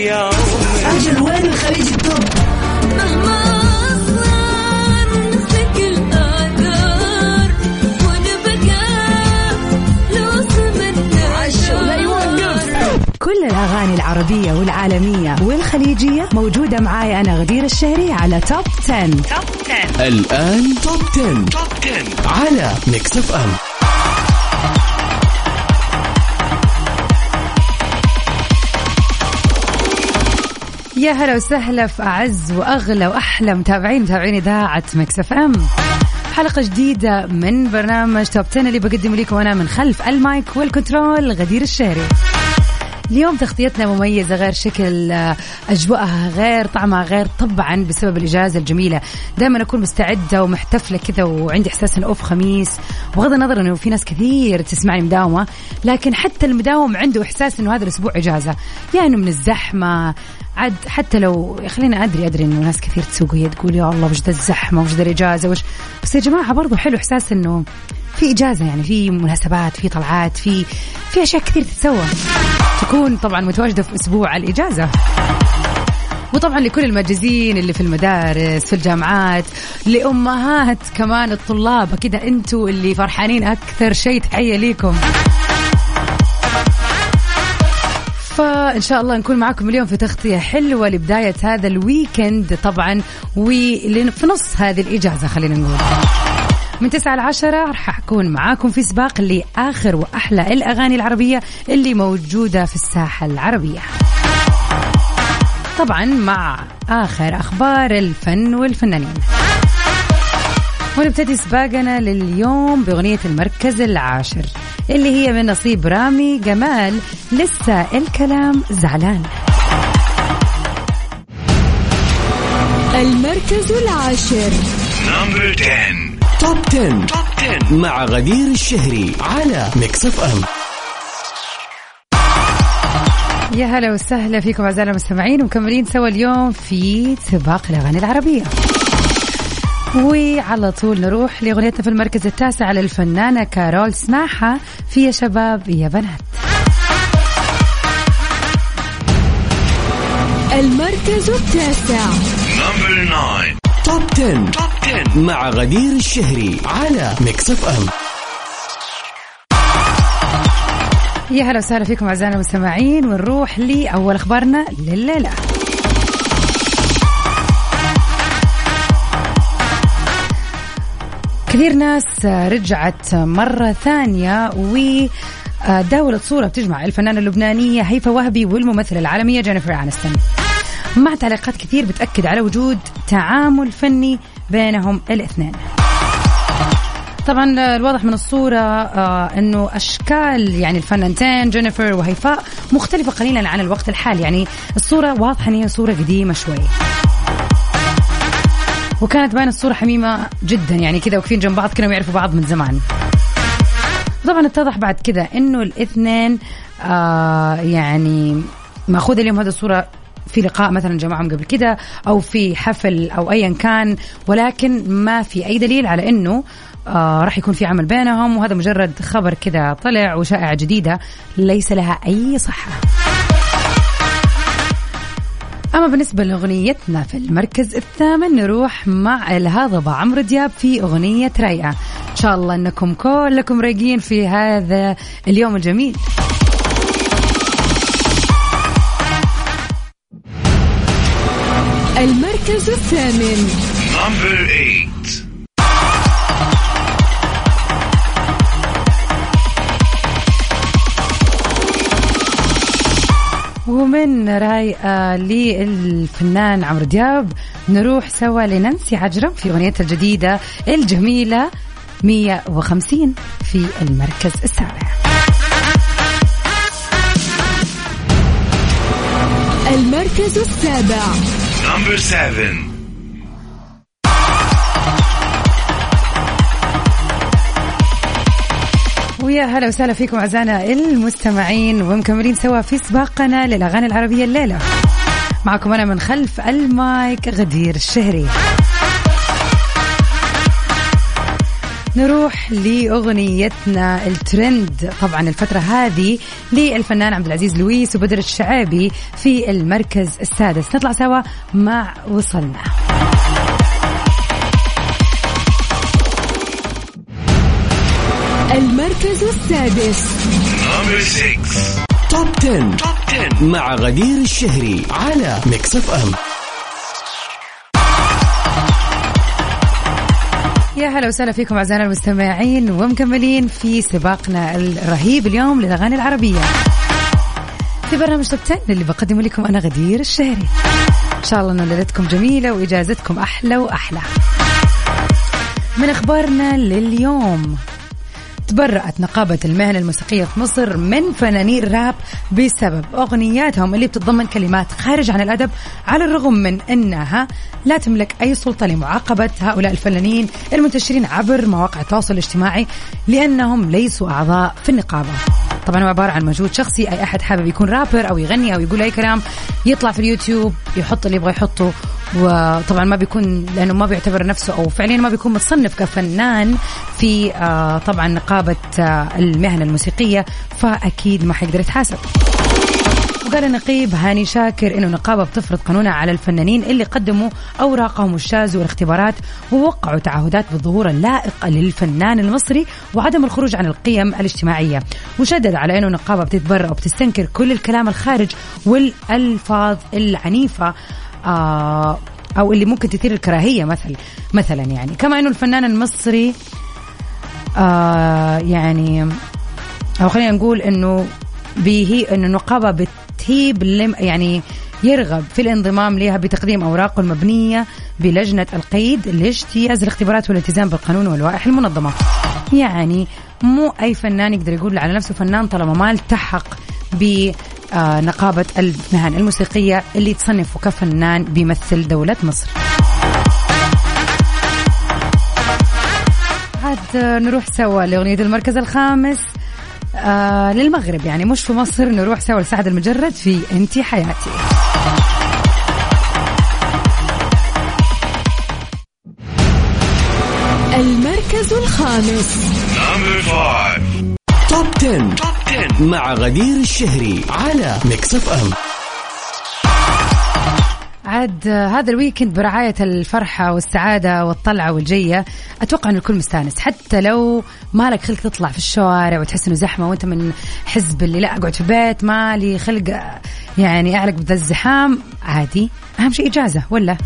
وين الخليج ال Top مهما نسلك الآثار ونبقى لو كل الأغاني العربية والعالمية والخليجية موجودة معاي أنا غدير الشهري على Top 10. Top 10 الآن Top 10. Top 10 على Mix FM يا هلا وسهلا في أعز وأغلى وأحلى متابعين متابعين إذاعة Mix FM. حلقة جديدة من برنامج Top 10 اللي بقدم لكم أنا من خلف ال mic وال control غدير الشهري. اليوم تغطيتنا مميزة غير شكل آه، أجواءها غير طعمها غير طبعا بسبب الإجازة الجميلة. دائما أكون مستعدة ومحتفلة كذا وعندي إحساس أنه أوف خميس. بغض النظر أنه في ناس كثير تسمعني مداومة لكن حتى المداوم عنده إحساس أنه هذا الأسبوع إجازة. يعني من الزحمة. عاد حتى لو خلينا أدري أدري إنه ناس كثير تسوق وهي تقول يا الله وش ذا الزحمة وش ذا الإجازة وش. بس يا جماعة برضو حلو إحساس إنه في إجازة يعني في مناسبات في طلعات في في أشياء كثير تتسوى. تكون طبعا متواجدة في أسبوع الإجازة. وطبعا لكل المجازين اللي في المدارس في الجامعات لأمهات كمان الطلاب. كده أنتوا اللي فرحانين أكثر شيء تحية ليكم. فإن شاء الله نكون معكم اليوم في تغطية حلوة لبداية هذا الويكند. طبعا وفي نص هذه الإجازة خلينا نقول. من 9 ل 10 راح أكون معاكم في سباق لآخر وأحلى الأغاني العربية اللي موجودة في الساحة العربية. طبعا مع آخر أخبار الفن والفنانين. ونبتدي سباقنا لليوم بأغنية المركز العاشر اللي هي من نصيب رامي جمال لسه الكلام زعلان. المركز العاشر. number 10 Top 10. Top 10 مع غدير الشهري على Mix FM يا هلا وسهلا فيكم أعزائنا المستمعين ومكملين سوا اليوم في سباق الأغاني العربية. وعلى طول نروح لأغنيتنا في المركز التاسع على الفنانة كارول سماحة في يا شباب يا بنات. المركز التاسع. number 9 Top 10. Top 10 مع غدير الشهري على Mix FM يا هلا وسهلا فيكم أعزائنا المستمعين ونروح لأول أخبارنا لليلة. كثير ناس رجعت مرة ثانية وداولت صورة بتجمع الفنانة اللبنانية هيفا وهبي والممثلة العالمية جينيفر أنستون مع تعليقات كثير بتأكد على وجود تعامل فني بينهم الاثنين. طبعا الواضح من الصورة آه إنه أشكال يعني الفنانتين جينيفر وهيفاء مختلفة قليلا عن الوقت الحالي. يعني الصورة واضحة إن هي صورة قديمة شوي. وكانت باين الصورة حميمة جدا. يعني كذا واقفين جنب بعض كانوا يعرفوا بعض من زمان. طبعا اتضح بعد كذا إنه الاثنين آه يعني مأخوذ اليوم هذه الصورة في لقاء مثلا جمعهم قبل كده أو في حفل أو ايا كان ولكن ما في أي دليل على إنه آه راح يكون في عمل بينهم وهذا مجرد خبر كذا طلع وشائعة جديدة ليس لها أي صحة. أما بالنسبة لأغنيتنا في المركز الثامن نروح مع الهضبة عمرو دياب في أغنية رايقة. إن شاء الله أنكم كلكم رايقين في هذا اليوم الجميل. المركز الثامن. Number 8 ومن رايقة للفنان عمرو دياب نروح سوا لنانسي عجرم في أغنيتها الجديدة الجميلة 150 في المركز السابع. المركز السابع. Number 7 ويا هلا وسهلا فيكم أعزائنا المستمعين ومكملين سوا في سباقنا للأغاني العربية الليلة. معكم أنا من خلف المايك غدير الشهري. نروح لأغنيتنا الترند. طبعا الفترة هذه للفنان عبد العزيز لويس وبدر الشعابي في المركز السادس. نطلع سوا مع وصلنا. المركز السادس. Top 10. Top 10 مع غدير الشهري على Mix FM يا هلا وسهلا فيكم أعزائنا المستمعين ومكملين في سباقنا الرهيب اليوم للأغاني العربية. في برنامج Top 10 اللي بقدمه لكم أنا غدير الشهري. إن شاء الله ان ليلتكم جميلة وإجازتكم أحلى وأحلى. من أخبارنا لليوم. تبرأت نقابة المهنة الموسيقية في مصر من فنانين راب بسبب أغنياتهم اللي بتتضمن كلمات خارج عن الأدب على الرغم من أنها لا تملك أي سلطة لمعاقبة هؤلاء الفنانين المنتشرين عبر مواقع التواصل الاجتماعي لأنهم ليسوا أعضاء في النقابة. طبعا هو عبارة عن مجهود شخصي أي أحد حابب يكون رابر أو يغني أو يقول أي كلام يطلع في اليوتيوب يحط اللي يبغى يحطه وطبعا ما بيكون لأنه ما بيعتبر نفسه أو فعليا ما بيكون متصنف كفنان في آه، طبعا نقابة آه، المهنة الموسيقية فأكيد ما حيقدر يتحاسب. وقال النقيب هاني شاكر إنه النقابه بتفرض قانونها على الفنانين اللي قدموا أوراقهم واجتازوا الاختبارات ووقعوا تعهدات بالظهور اللائق للفنان المصري وعدم الخروج عن القيم الاجتماعية. وشدد على إنه النقابة بتتبرأ وبتستنكر كل الكلام الخارج والألفاظ العنيفة آه أو اللي ممكن تثير الكراهية مثل مثلا يعني كما إنه الفنان المصري آه يعني أو خلينا نقول إنه به إنه النقابه بتهيب يعني يرغب في الانضمام لها بتقديم أوراقه المبنية بلجنة القيد لاجتياز الاختبارات والالتزام بالقانون واللوائح المنظمة. يعني مو أي فنان يقدر يقول على نفسه فنان طالما ما التحق بنقابه المهن الموسيقية اللي تصنفه كفنان بيمثل دولة مصر. عاد نروح سوا لأغنية المركز الخامس آه للمغرب يعني مش في مصر نروح سوا لسعد المجرد في انتي حياتي. المركز الخامس. Top 10. Top 10 مع غدير الشهري على Mix FM عاد هذا ال weekend برعاية الفرحة والسعادة والطلعة والجية. أتوقع أن الكل مستانس. حتى لو ما لك خلق تطلع في الشوارع وتحس أنه زحمة وأنت من حزب اللي لا أقعد في البيت ما لي خلق يعني أعلق بذا الزحام عادي. أهم شيء إجازة ولا؟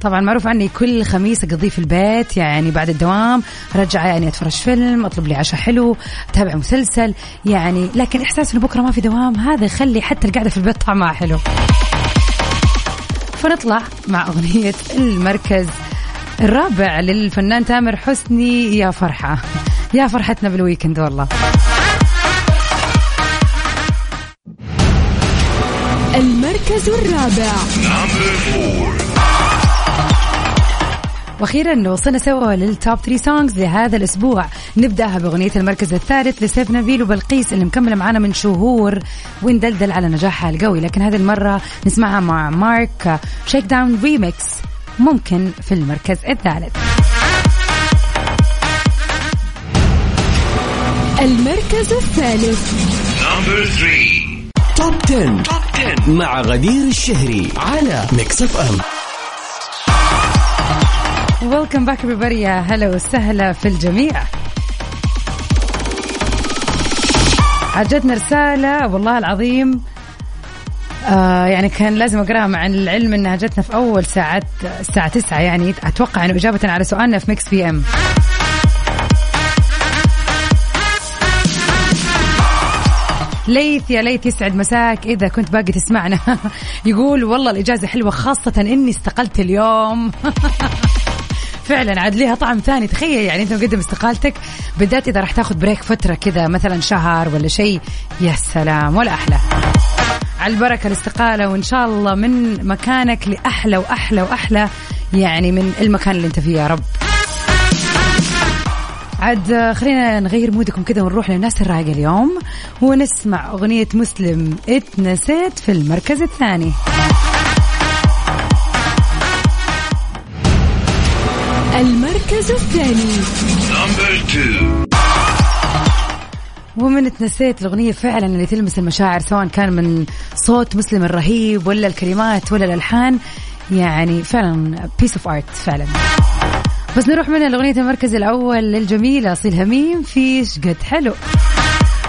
طبعا معروف عني كل خميس أقضيه في البيت يعني بعد الدوام رجع يعني أتفرج فيلم أطلب لي عشاء حلو أتابع مسلسل يعني لكن إحساس إنه بكرة ما في دوام هذا يخلي حتى القعدة في البيت طعمها حلو. فنطلع مع أغنية المركز الرابع للفنان تامر حسني يا فرحة. يا فرحتنا بالويكند والله. المركز الرابع. وأخيرا وصلنا سوا لل top 3 songs لهذا الأسبوع. نبدأها بأغنية المركز الثالث لسيف نبيل وبلقيس اللي مكملة معنا من شهور. وندلدل على نجاحها القوي لكن هذه المرة نسمعها مع مارك شيك داون ريميكس ممكن في المركز الثالث. المركز الثالث. Top 10. Top 10 مع غدير الشهري على Mix FM welcome back يا هلا وسهلا في الجميع. جتنا رسالة والله العظيم آه يعني كان لازم أقرأها مع العلم إنها جتنا في أول ساعات الساعة 9 يعني أتوقع إنه إجابة على سؤالنا في Mix FM ليث يا ليث يسعد مساك إذا كنت باقي تسمعنا. يقول والله الإجازة حلوة خاصة إني استقلت اليوم. فعلا عاد ليها طعم ثاني. تخيل يعني أنت مقدم استقالتك بالذات إذا راح تاخذ بريك فترة كذا مثلا شهر ولا شيء. يا سلام ولا أحلى. على البركة الاستقالة وإن شاء الله من مكانك لأحلى وأحلى وأحلى يعني من المكان اللي أنت فيه يا رب. عاد خلينا نغير مودكم كذا ونروح للناس الرايقة اليوم ونسمع أغنية مسلم اتنسيت في المركز الثاني. المركز الثاني. ومع اتنسيت الأغنية فعلا اللي تلمس المشاعر سواء كان من صوت مسلم الرهيب ولا الكلمات ولا الألحان. يعني فعلا piece of art فعلا. بس نروح من الأغنية المركز الأول للجميلة أصيل هميم. في شقد حلو.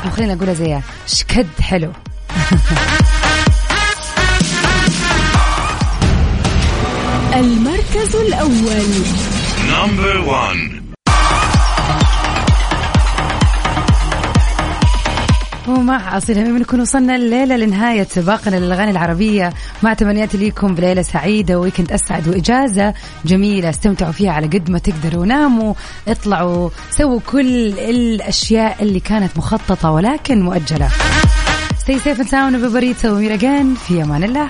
وخلينا نقولها زيها شكد حلو. المركز الأول. number 1 ومع أصيل نكون وصلنا الليلة لنهاية سباقنا للأغاني العربية. مع تمنياتي ليكم بليلة سعيدة weekend أسعد وإجازة جميلة. استمتعوا فيها على قد ما تقدروا. ناموا اطلعوا سووا كل الأشياء اللي كانت مخططة ولكن مؤجلة. Stay safe and sound everybody. till we meet again في أمان الله.